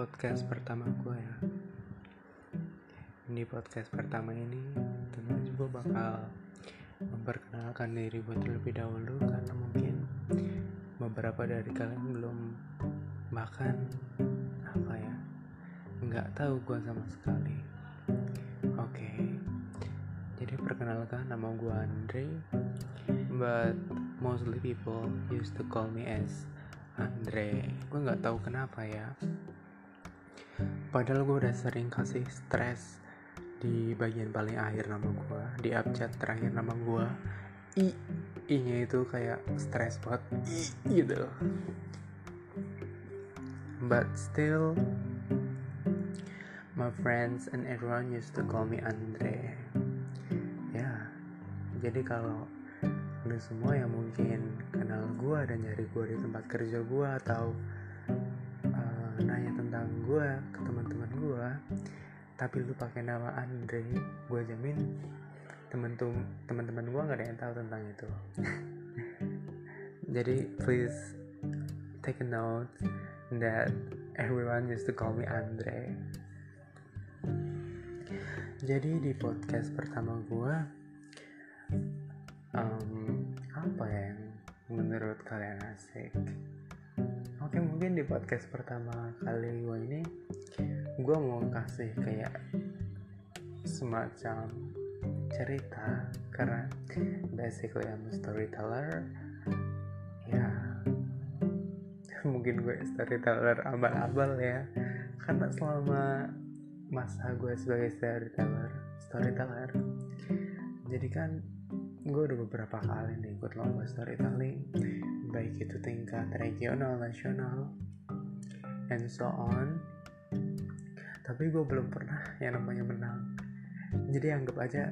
podcast pertama gue ya. Di podcast pertama ini tentu gue bakal memperkenalkan diri gue terlebih dahulu Karena mungkin beberapa dari kalian belum bahkan apa ya nggak tahu gue sama sekali. Oke jadi perkenalkan nama gue Andre But mostly people used to call me as Andre. Gue nggak tahu kenapa ya padahal gue udah sering kasih stres di bagian paling akhir nama gue di abjad terakhir nama gue i i nya itu kayak stres banget. I gitu but still my friends and everyone used to call me Andre. Ya jadi kalau lu semua yang mungkin kenal gue dan nyari gue di tempat kerja gue atau uh, nanya tentang gue ke teman-teman gue tapi lu pakai nama Andre gue jamin teman-teman gue nggak ada yang tahu tentang itu. Jadi please take a note that everyone used to call me Andre. Jadi di podcast pertama gue um, apa ya yang menurut kalian asik oke mungkin di podcast pertama kali gue ini gue mau kasih kayak semacam cerita. Karena basically I'm a storyteller. Ya mungkin gue storyteller abal-abal ya. Karena selama masa gue sebagai storyteller storyteller jadi kan gue udah beberapa kali nih ikut lomba storytelling baik itu tingkat regional nasional and so on. Tapi gue belum pernah yang namanya menang. Jadi anggap aja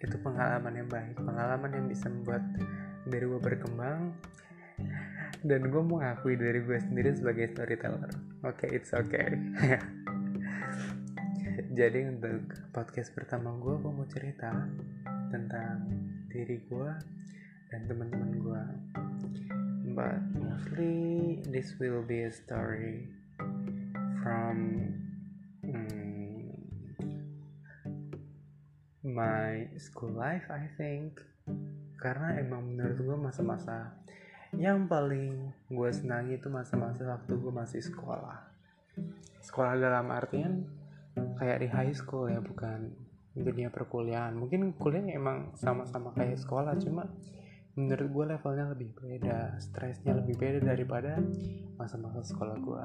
itu pengalaman yang baik pengalaman yang bisa membuat dari gue berkembang dan gue mau ngakui dari gue sendiri sebagai storyteller. Oke okay, it's okay. Jadi untuk podcast pertama gue gue mau cerita tentang diri gue dan teman-teman gue but mostly this will be a story from um, my school life I think. Karena emang menurut gue masa-masa yang paling gue senangi itu masa-masa waktu gue masih sekolah. Sekolah dalam artian kayak di high school ya bukan dunia perkuliahan. Mungkin kuliah emang sama-sama kayak sekolah cuma menurut gue levelnya lebih beda stresnya lebih beda daripada masa-masa sekolah gue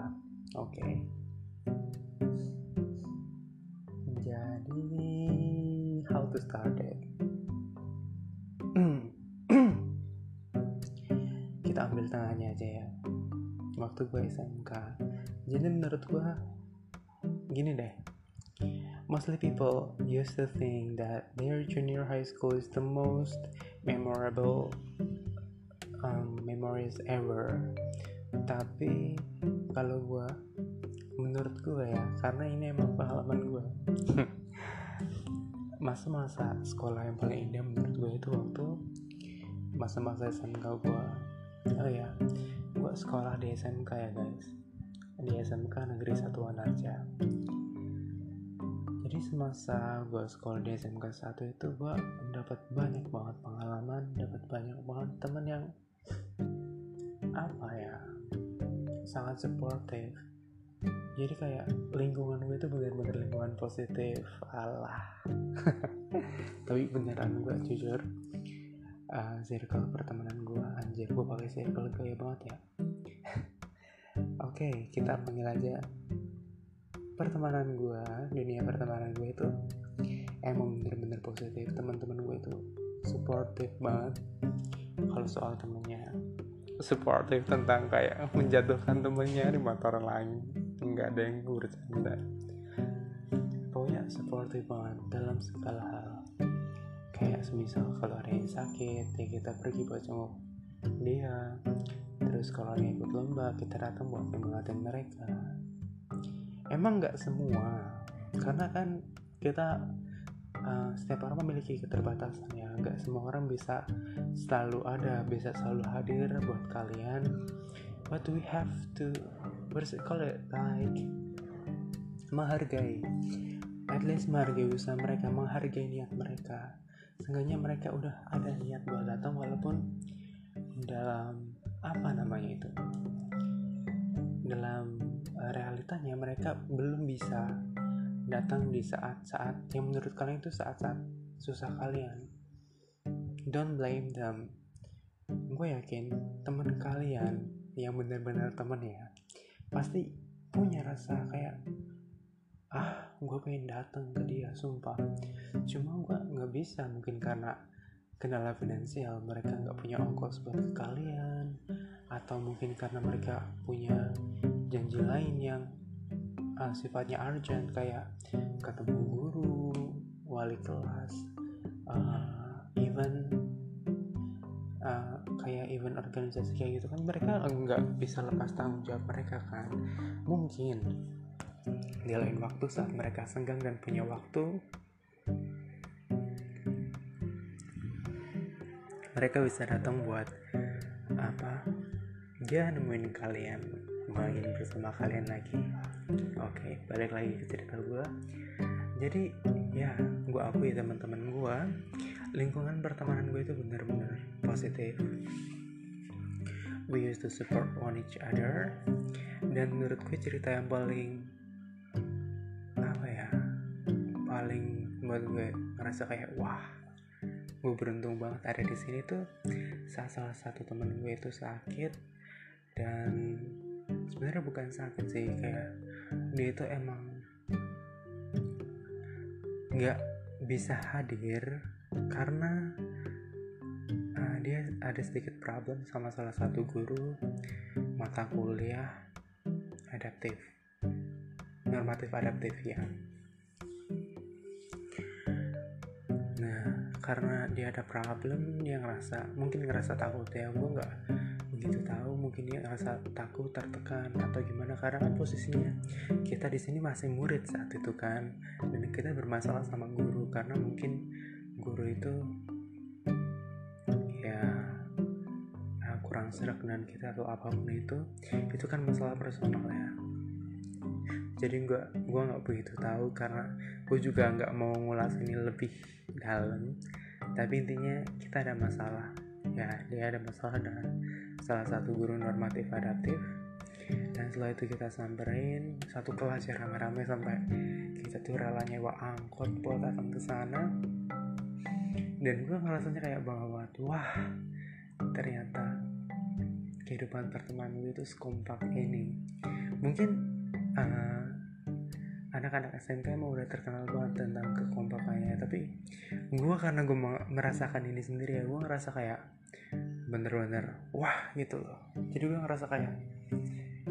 oke. Okay. jadi how to start it? Kita ambil tengahnya aja ya. Waktu gue SMK jadi menurut gue gini deh Mostly people used to think that their junior high school is the most memorable um, memories ever. Tapi kalau gue, menurut gue ya, karena ini emang pengalaman gue. Masa-masa sekolah yang paling indah menurut gue itu waktu masa-masa SMK gue. Oh ya, gue sekolah di SMK ya guys. Di SMK Negeri Satuan Arja jadi semasa gue sekolah di SMK 1 itu gue dapat banyak banget pengalaman dapat banyak banget temen yang apa ya sangat supportive. Jadi kayak lingkungan gue itu bener-bener lingkungan positif Allah tapi beneran gue jujur uh, circle pertemanan gue anjir gue pakai circle gaya banget ya. Oke okay, kita panggil aja pertemanan gue dunia pertemanan gue itu emang bener-bener positif. Teman-teman gue itu supportive banget. Kalau soal temennya supportive tentang kayak menjatuhkan temennya di motor lain. Nggak ada yang bercanda pokoknya supportive banget dalam segala hal. Kayak semisal kalau ada yang sakit ya kita pergi buat jenguk dia. Terus kalau ada yang ikut lomba kita datang buat mengatain mereka emang nggak semua. Karena kan kita uh, setiap orang memiliki keterbatasan ya. Nggak semua orang bisa selalu ada bisa selalu hadir buat kalian. But we have to what is it called like menghargai. At least menghargai usaha mereka menghargai niat mereka. Seenggaknya mereka udah ada niat buat datang walaupun dalam apa namanya itu? Dalam uh, realitanya mereka belum bisa datang di saat-saat yang menurut kalian itu saat-saat susah kalian. Don't blame them. Gue yakin teman kalian yang benar-benar teman ya pasti punya rasa kayak ah gue pengen datang ke dia sumpah. Cuma gue nggak bisa mungkin karena kendala finansial. Mereka nggak punya ongkos buat kalian atau mungkin karena mereka punya janji lain yang uh, sifatnya urgent kayak ketemu guru wali kelas uh, even uh, kayak event organisasi kayak gitu kan mereka nggak bisa lepas tanggung jawab mereka kan. Mungkin di lain waktu saat mereka senggang dan punya waktu mereka bisa datang buat apa dia nemuin kalian main bersama kalian lagi. Oke balik lagi ke cerita gue jadi ya gue akui teman-teman gue lingkungan pertemanan gue itu benar-benar positif. We used to support one each other. Dan menurut gue cerita yang paling paling buat gue ngerasa kayak wah gue beruntung banget ada di sini tuh. Saat salah satu temen gue itu sakit dan sebenarnya bukan sakit sih kayak dia itu emang nggak bisa hadir karena uh, dia ada sedikit problem sama salah satu guru mata kuliah adaptif normatif adaptif ya. Karena dia ada problem dia ngerasa mungkin ngerasa takut ya gue nggak begitu tahu mungkin dia ngerasa takut tertekan atau gimana. Karena kan posisinya kita di sini masih murid saat itu kan dan kita bermasalah sama guru karena mungkin guru itu ya nah, kurang serak dengan kita atau apa pun itu itu kan masalah personal ya. Jadi gue gue nggak begitu tahu karena gue juga nggak mau ngulas ini lebih dalam. Tapi intinya kita ada masalah ya dia ada masalah dengan salah satu guru normatif adaptif. Dan setelah itu kita samperin satu kelas ya rame-rame sampai kita tuh rela nyewa angkot buat datang ke sana. Dan gue ngerasanya kayak banget wah ternyata kehidupan pertemanan gue itu sekompak ini. Mungkin uh, anak-anak SMK emang udah terkenal banget tentang kekompakannya tapi gue karena gue merasakan ini sendiri ya gue ngerasa kayak bener-bener wah gitu loh. Jadi gue ngerasa kayak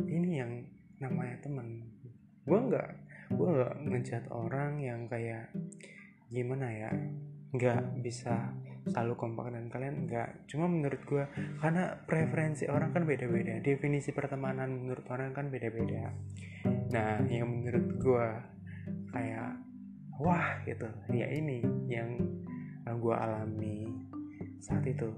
ini yang namanya teman gue nggak gue nggak ngejat orang yang kayak gimana ya nggak bisa selalu kompak dan kalian nggak. Cuma menurut gue karena preferensi orang kan beda-beda definisi pertemanan menurut orang kan beda-beda nah yang menurut gue kayak wah gitu. Ya ini yang gue alami saat itu.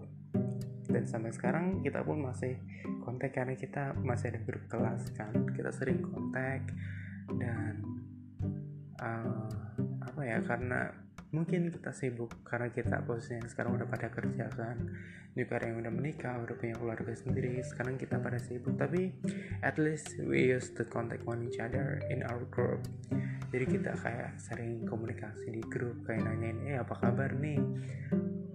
Dan sampai sekarang kita pun masih kontak karena kita masih ada grup kelas kan. Kita sering kontak dan uh, apa ya karena mungkin kita sibuk karena kita posisinya sekarang udah pada kerja kan? Juga ada yang udah menikah udah punya keluarga sendiri sekarang kita pada sibuk. Tapi at least we used to contact one each other in our group. Jadi kita kayak sering komunikasi di grup kayak nanyain eh apa kabar nih?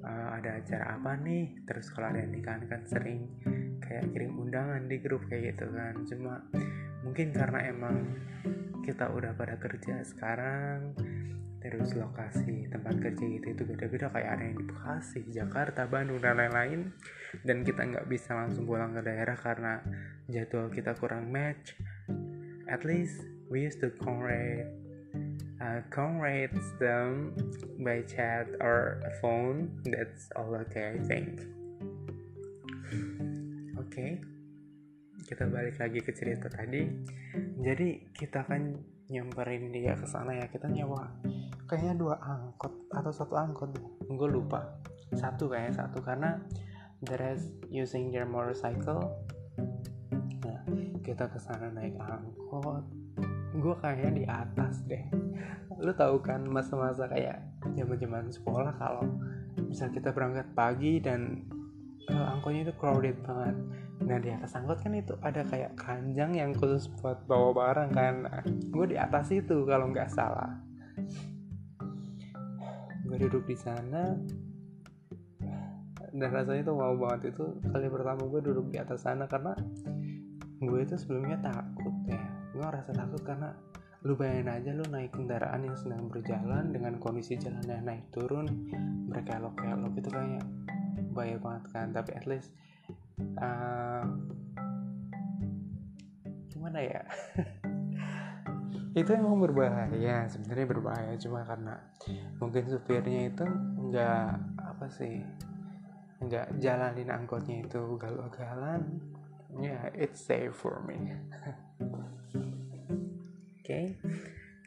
Uh, ada acara apa nih? Terus kalau ada yang nikahan kan sering kayak kirim undangan di grup kayak gitu kan. Cuma mungkin karena emang kita udah pada kerja sekarang terus lokasi tempat kerja gitu itu beda-beda. Kayak ada yang di Bekasi, Jakarta, Bandung dan lain-lain. Dan kita nggak bisa langsung pulang ke daerah karena jadwal kita kurang match. At least we used to conrate uh, conrate them by chat or phone. That's all okay I think. Oke okay. kita balik lagi ke cerita tadi. Jadi kita kan nyamperin dia ke sana ya kita nyewa kayaknya dua angkot atau satu angkot gue lupa. Satu kayaknya satu. Karena the rest using their motorcycle. Nah kita ke sana naik angkot. Gue kayaknya di atas deh. Lu tahu kan masa-masa kayak zaman-zaman sekolah kalau misal kita berangkat pagi dan uh, angkotnya itu crowded banget. Nah di atas angkot kan itu ada kayak keranjang yang khusus buat bawa barang kan. Nah, gue di atas itu kalau nggak salah gue duduk di sana. Dan rasanya tuh mau banget itu kali pertama gue duduk di atas sana karena gue itu sebelumnya takut ya. Gue ngerasa takut karena lu bayangin aja lu naik kendaraan yang sedang berjalan dengan kondisi jalannya naik turun berkelok-kelok itu kayak bahaya banget kan. Tapi at least uh, gimana ya itu emang berbahaya sebenarnya berbahaya cuma karena mungkin supirnya itu nggak apa sih nggak jalanin angkotnya itu ugal-ugalan ya yeah, it's safe for me oke okay.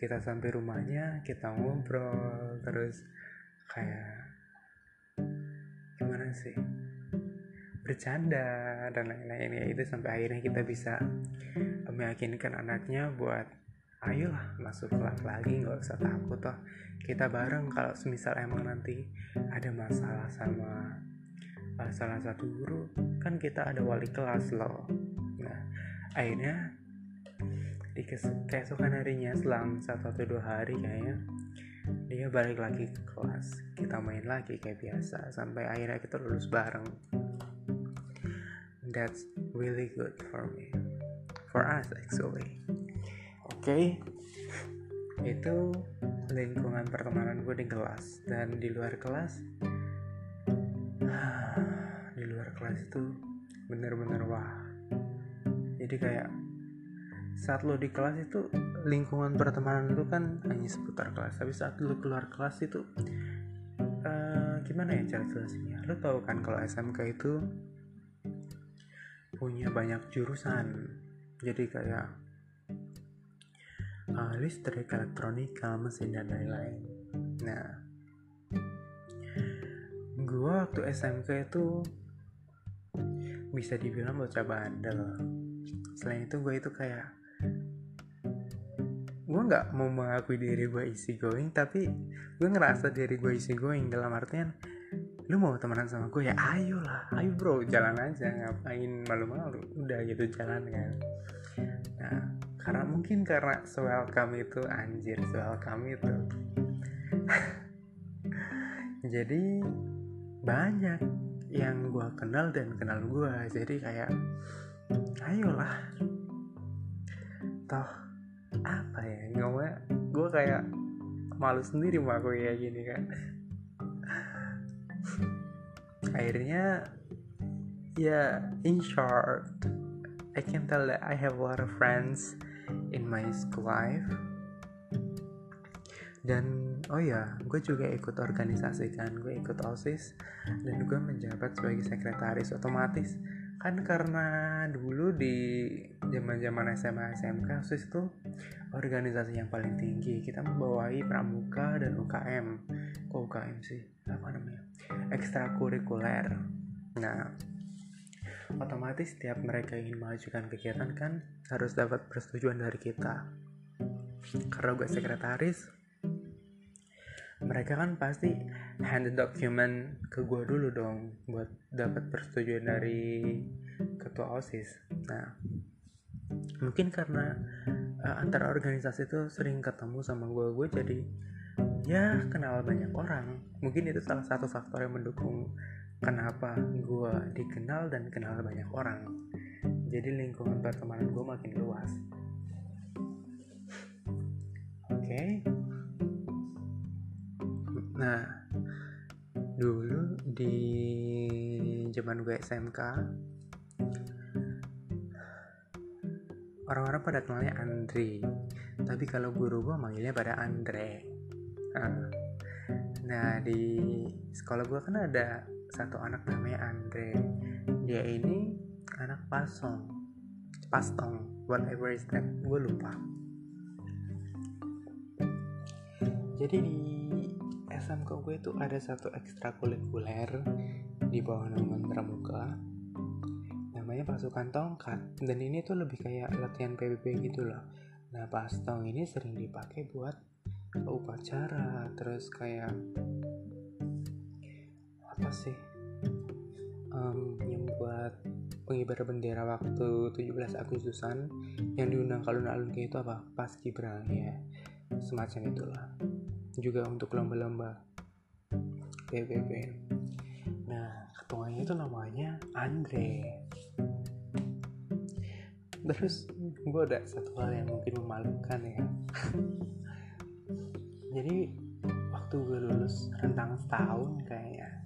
kita sampai rumahnya kita ngobrol terus kayak gimana sih bercanda dan lain-lain ya itu sampai akhirnya kita bisa meyakinkan anaknya buat ayolah masuk kelas lagi nggak usah takut toh. Kita bareng kalau semisal emang nanti ada masalah sama uh, salah satu guru kan kita ada wali kelas loh. Nah akhirnya di keesokan harinya selang satu atau dua hari kayaknya dia balik lagi ke kelas. Kita main lagi kayak biasa sampai akhirnya kita lulus bareng. That's really good for me. For us actually okay? itu lingkungan pertemanan gue di kelas. Dan di luar kelas di luar kelas itu bener-bener wah. Jadi kayak saat lo di kelas itu lingkungan pertemanan lu kan hanya seputar kelas. Tapi saat lo keluar kelas itu uh, gimana ya cara jelasinnya? Lo tau kan kalau SMK itu punya banyak jurusan. Jadi kayak uh, listrik, elektronika, mesin dan lain-lain. Nah, gue waktu SMK itu bisa dibilang bocah bandel. Selain itu gue itu kayak gue nggak mau mengakui diri gue easy going tapi gue ngerasa diri gue easy going dalam artian lu mau temenan sama gue ya ayo lah ayo bro jalan aja ngapain malu-malu udah gitu jalan kan nah karena mungkin karena kami itu anjir kami itu. Jadi banyak yang gue kenal dan kenal gue jadi kayak ayolah. Toh apa ya? Ngomongnya gue kayak malu sendiri sama aku kayak gini kan. Akhirnya ya in short I can tell that I have a lot of friends in my school life. Dan oh ya gue juga ikut organisasi kan. Gue ikut osis dan gue menjabat sebagai sekretaris otomatis. Kan karena dulu di zaman zaman SMA SMK osis itu organisasi yang paling tinggi. Kita membawai pramuka dan UKM kok UKM sih? Apa namanya? Ekstrakurikuler. Nah otomatis setiap mereka ingin mengajukan kegiatan kan harus dapat persetujuan dari kita. Karena gue sekretaris mereka kan pasti hand document ke gue dulu dong buat dapat persetujuan dari ketua osis. Nah mungkin karena uh, antara organisasi itu sering ketemu sama gue gue jadi ya kenal banyak orang. Mungkin itu salah satu faktor yang mendukung kenapa gue dikenal dan kenal banyak orang. Jadi lingkungan pertemanan gue makin luas. Oke. Okay. nah dulu di zaman gue SMK orang-orang pada kenalnya Andre. Tapi kalau guru gue manggilnya pada Andre. Nah, nah di sekolah gue kan ada satu anak namanya Andre. Dia ini anak pasong. Pastong. Whatever is that. Gue lupa. Jadi di SMK gue itu ada satu ekstrakurikuler di bawah naungan pramuka. Namanya pasukan tongkat. Dan ini tuh lebih kayak latihan PBB gitu loh. Nah pastong ini sering dipakai buat upacara terus kayak apa sih? Um, yang buat pengibar bendera waktu 17 Agustusan yang diundang alun-alun kayak itu apa? Pas Gibran ya. Semacam itulah. Juga untuk lomba-lomba. PBB nah ketuanya itu namanya Andre. Terus gue ada satu hal yang mungkin memalukan ya. Jadi waktu gue lulus rentang setahun kayaknya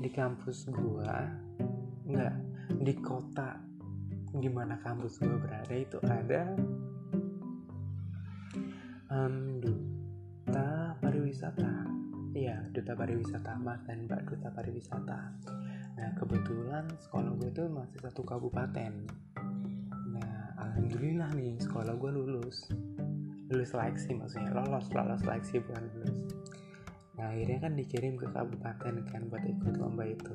di kampus gue nggak di kota di mana kampus gue berada itu ada um, duta pariwisata. Iya duta pariwisata mas dan mbak duta pariwisata. Nah kebetulan sekolah gue itu masih satu kabupaten. Alhamdulillah nih sekolah gue lulus. Lulus seleksi maksudnya lolos lolos seleksi bukan lulus. nah akhirnya kan dikirim ke kabupaten kan buat ikut lomba itu.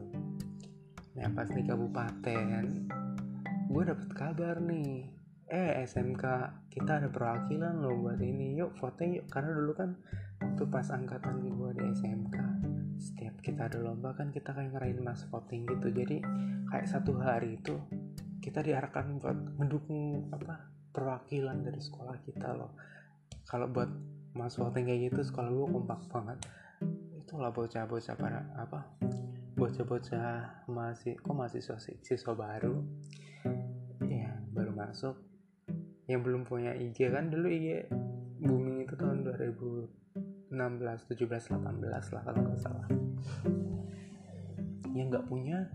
Nah pas di kabupaten gue dapet kabar nih. Eh SMK kita ada perwakilan loh buat ini. Yuk foto yuk. Karena dulu kan waktu pas angkatan gue di SMK setiap kita ada lomba kan kita kayak ngerain mas voting gitu. Jadi kayak satu hari itu kita diarahkan buat mendukung apa perwakilan dari sekolah kita loh. Kalau buat mas voting kayak gitu sekolah gue kompak banget itulah bocah-bocah para apa bocah-bocah masih kok masih siswa baru. Ya baru masuk. Yang belum punya IG kan dulu IG booming itu tahun 2016 17 18 lah kalau nggak salah. Yang nggak punya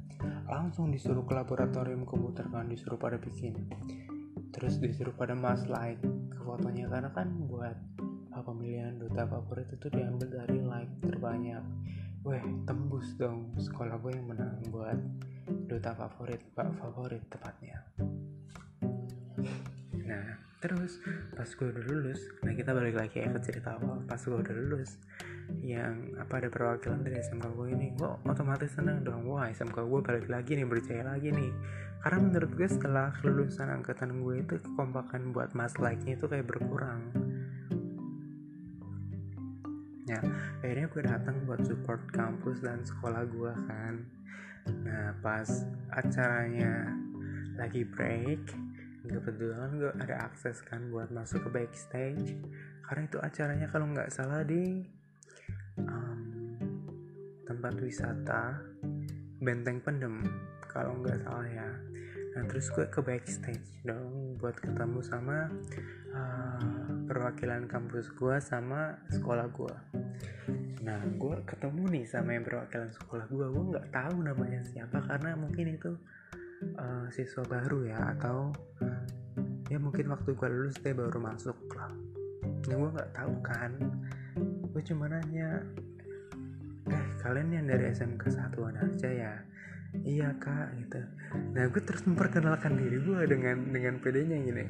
langsung disuruh ke laboratorium komputer kan disuruh pada bikin. Terus disuruh pada mas like ke fotonya karena kan buat pemilihan duta favorit itu diambil dari like terbanyak. Weh tembus dong. Sekolah gue yang menang buat duta favorit pak favorit tepatnya. Nah terus pas gue udah lulus nah kita balik lagi ya ke cerita awal. Pas gue udah lulus yang apa ada perwakilan dari SMK gue ini gue otomatis seneng dong. Wah SMK gue balik lagi nih berjaya lagi nih. Karena menurut gue setelah kelulusan angkatan gue itu kekompakan buat mas like nya itu kayak berkurang ya akhirnya gue datang buat support kampus dan sekolah gue kan. Nah pas acaranya lagi break kebetulan gue ada akses kan buat masuk ke backstage. Karena itu acaranya kalau nggak salah di um, tempat wisata Benteng Pendem kalau nggak salah ya nah terus gue ke backstage dong buat ketemu sama uh, perwakilan kampus gue sama sekolah gue nah gue ketemu nih sama yang perwakilan sekolah gue gue nggak tahu namanya siapa karena mungkin itu uh, siswa baru ya atau ya mungkin waktu gue lulus dia baru masuk lah. Nah gue nggak tahu kan. Gue cuma nanya eh kalian yang dari SMK satuan aja ya iya kak gitu. Nah gue terus memperkenalkan diri gue dengan dengan pedenya gini.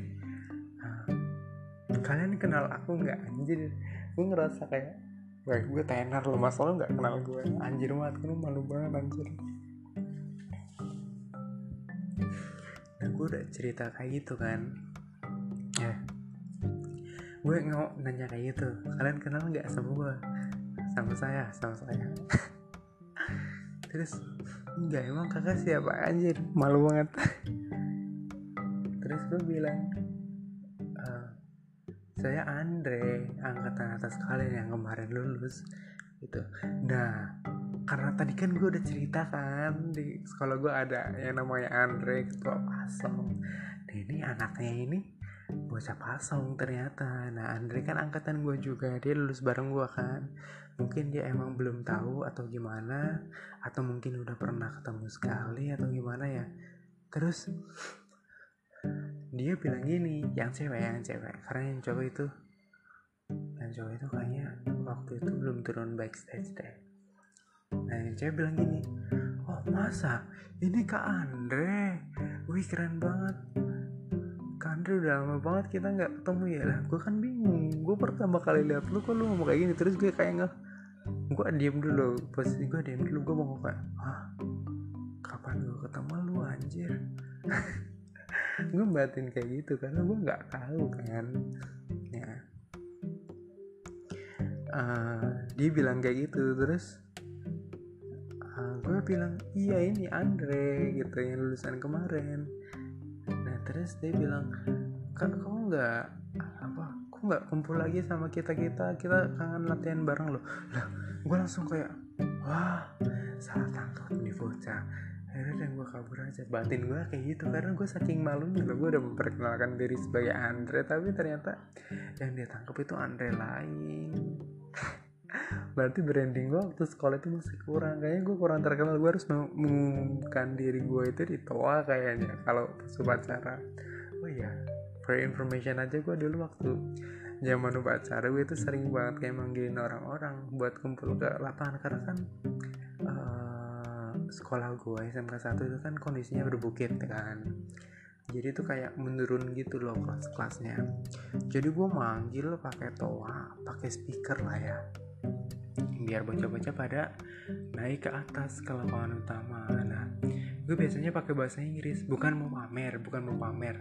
Nah, kalian kenal aku nggak? Anjir gue ngerasa kayak Wah gue tenar loh mas. Lo nggak kenal gue anjir banget gue malu banget anjir. Nah gue udah cerita kayak gitu kan. Ya. Gue nggak nanya kayak gitu kalian kenal nggak sama gue sama saya sama saya. Terus enggak emang kakak siapa? Anjir malu banget. Terus gue bilang e, saya Andre angkatan atas kalian yang kemarin lulus. Gitu. Nah karena tadi kan gue udah cerita kan di sekolah gue ada yang namanya Andre ketua pasong nah ini anaknya ini bocah pasong ternyata. Nah Andre kan angkatan gue juga dia lulus bareng gue kan. Mungkin dia emang belum tahu atau gimana atau mungkin udah pernah ketemu sekali atau gimana ya. Terus dia bilang gini yang cewek yang cewek. Karena yang cowok itu yang cowok itu kayaknya waktu itu belum turun backstage deh. Nah yang cewek bilang gini oh masa? Ini kak Andre? Wih keren banget Andre udah lama banget kita nggak ketemu ya lah. Gue kan bingung. Gue pertama kali lihat lu kok lu ngomong kayak gini? Terus gue kayak nggak gue diem dulu. Posisi gue diem dulu gue mau kayak ah kapan gue ketemu lu anjir? Gue batin kayak gitu karena gue nggak tahu kan. Ya. Uh, dia bilang kayak gitu. Terus uh, eh, gue bilang iya ini Andre gitu yang lulusan kemarin terus dia bilang kan kamu nggak apa kok nggak kumpul lagi sama kita kita kita kangen latihan bareng loh. Lah gue langsung kayak wah salah tangkap nih bocah. Akhirnya dan gue kabur aja. Batin gue kayak gitu karena gue saking malunya loh gue udah memperkenalkan diri sebagai Andre tapi ternyata yang dia tangkap itu Andre lain berarti branding gue waktu sekolah itu masih kurang. Kayaknya gue kurang terkenal. Gue harus mengumumkan diri gue itu di toa kayaknya kalau upacara. Oh iya for information aja gue dulu waktu zaman upacara gue itu sering banget kayak manggilin orang-orang buat kumpul ke lapangan. Karena kan uh, sekolah gue SMK 1 itu kan kondisinya berbukit kan. Jadi itu kayak menurun gitu loh kelas-kelasnya. Jadi gue manggil pakai toa pakai speaker lah ya biar bocah-bocah pada naik ke atas ke lapangan utama. Nah gue biasanya pakai bahasa Inggris. Bukan mau pamer bukan mau pamer.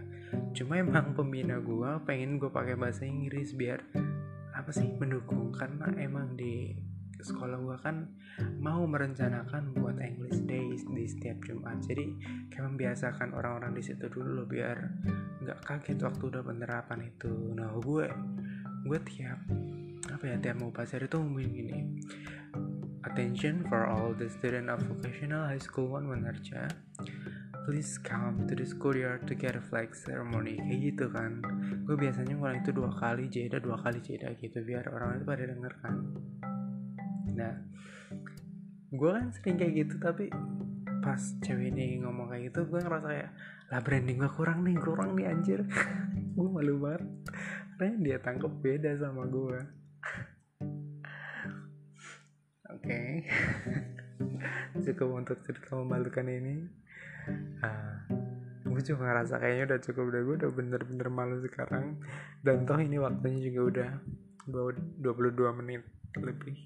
Cuma emang pembina gue pengen gue pakai bahasa Inggris biar apa sih mendukung. Karena emang di sekolah gue kan mau merencanakan buat English Days di setiap Jumat. Jadi kayak membiasakan orang-orang di situ dulu loh biar nggak kaget waktu udah penerapan itu. Nah gue gue tiap apa ya tiap mau pasar itu ngomongin gini. Attention for all the student of vocational high school one Wanarja please come to the schoolyard to get a flag ceremony. Kayak gitu kan. Gue biasanya ngulang itu dua kali jeda dua kali jeda gitu biar orang itu pada denger kan. Nah gue kan sering kayak gitu tapi pas cewek ini ngomong kayak gitu gue ngerasa kayak lah branding gue kurang nih kurang nih anjir. Gue malu banget. Karena dia tangkap beda sama gue okay. cukup untuk cerita memalukan ini. Uh, ah, gue juga ngerasa kayaknya udah cukup udah gue udah bener-bener malu sekarang. Dan toh ini waktunya juga udah 22 menit lebih.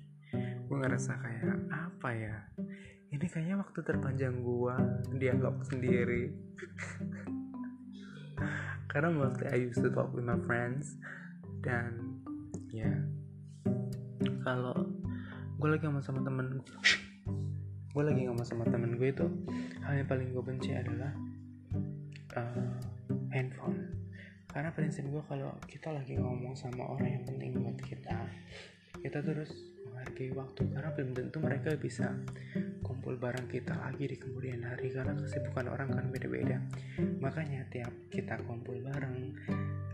Gue ngerasa kayak apa ya? Ini kayaknya waktu terpanjang gue dianggap sendiri. Karena mostly I used to talk with my friends. Dan ya yeah, kalau gue lagi ngomong sama temen gue lagi ngomong sama temen gue itu hal yang paling gue benci adalah uh, handphone. Karena prinsip gue kalau kita lagi ngomong sama orang yang penting buat kita kita terus menghargai waktu. Karena belum tentu mereka bisa kumpul bareng kita lagi di kemudian hari karena kesibukan orang kan beda-beda. Makanya tiap kita kumpul bareng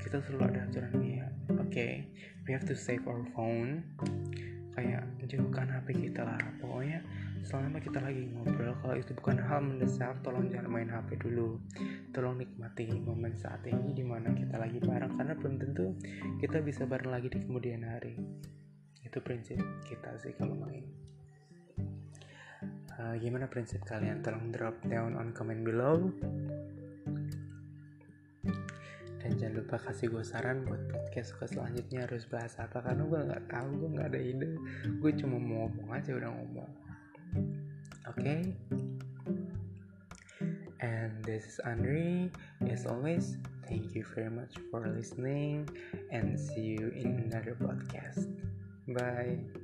kita selalu ada aturan ya oke okay, we have to save our phone kayak jauhkan HP kita lah. Pokoknya selama kita lagi ngobrol kalau itu bukan hal mendesak tolong jangan main HP dulu. Tolong nikmati momen saat ini di mana kita lagi bareng karena belum tentu kita bisa bareng lagi di kemudian hari. Itu prinsip kita sih kalau main. Uh, gimana prinsip kalian? Tolong drop down on comment below dan jangan lupa kasih gue saran buat podcast ke selanjutnya. Harus bahas apa? Karena gue nggak tahu gue nggak ada ide. Gue cuma mau ngomong aja udah ngomong. Oke? Okay? and this is Andre as always thank you very much for listening and see you in another podcast. Bye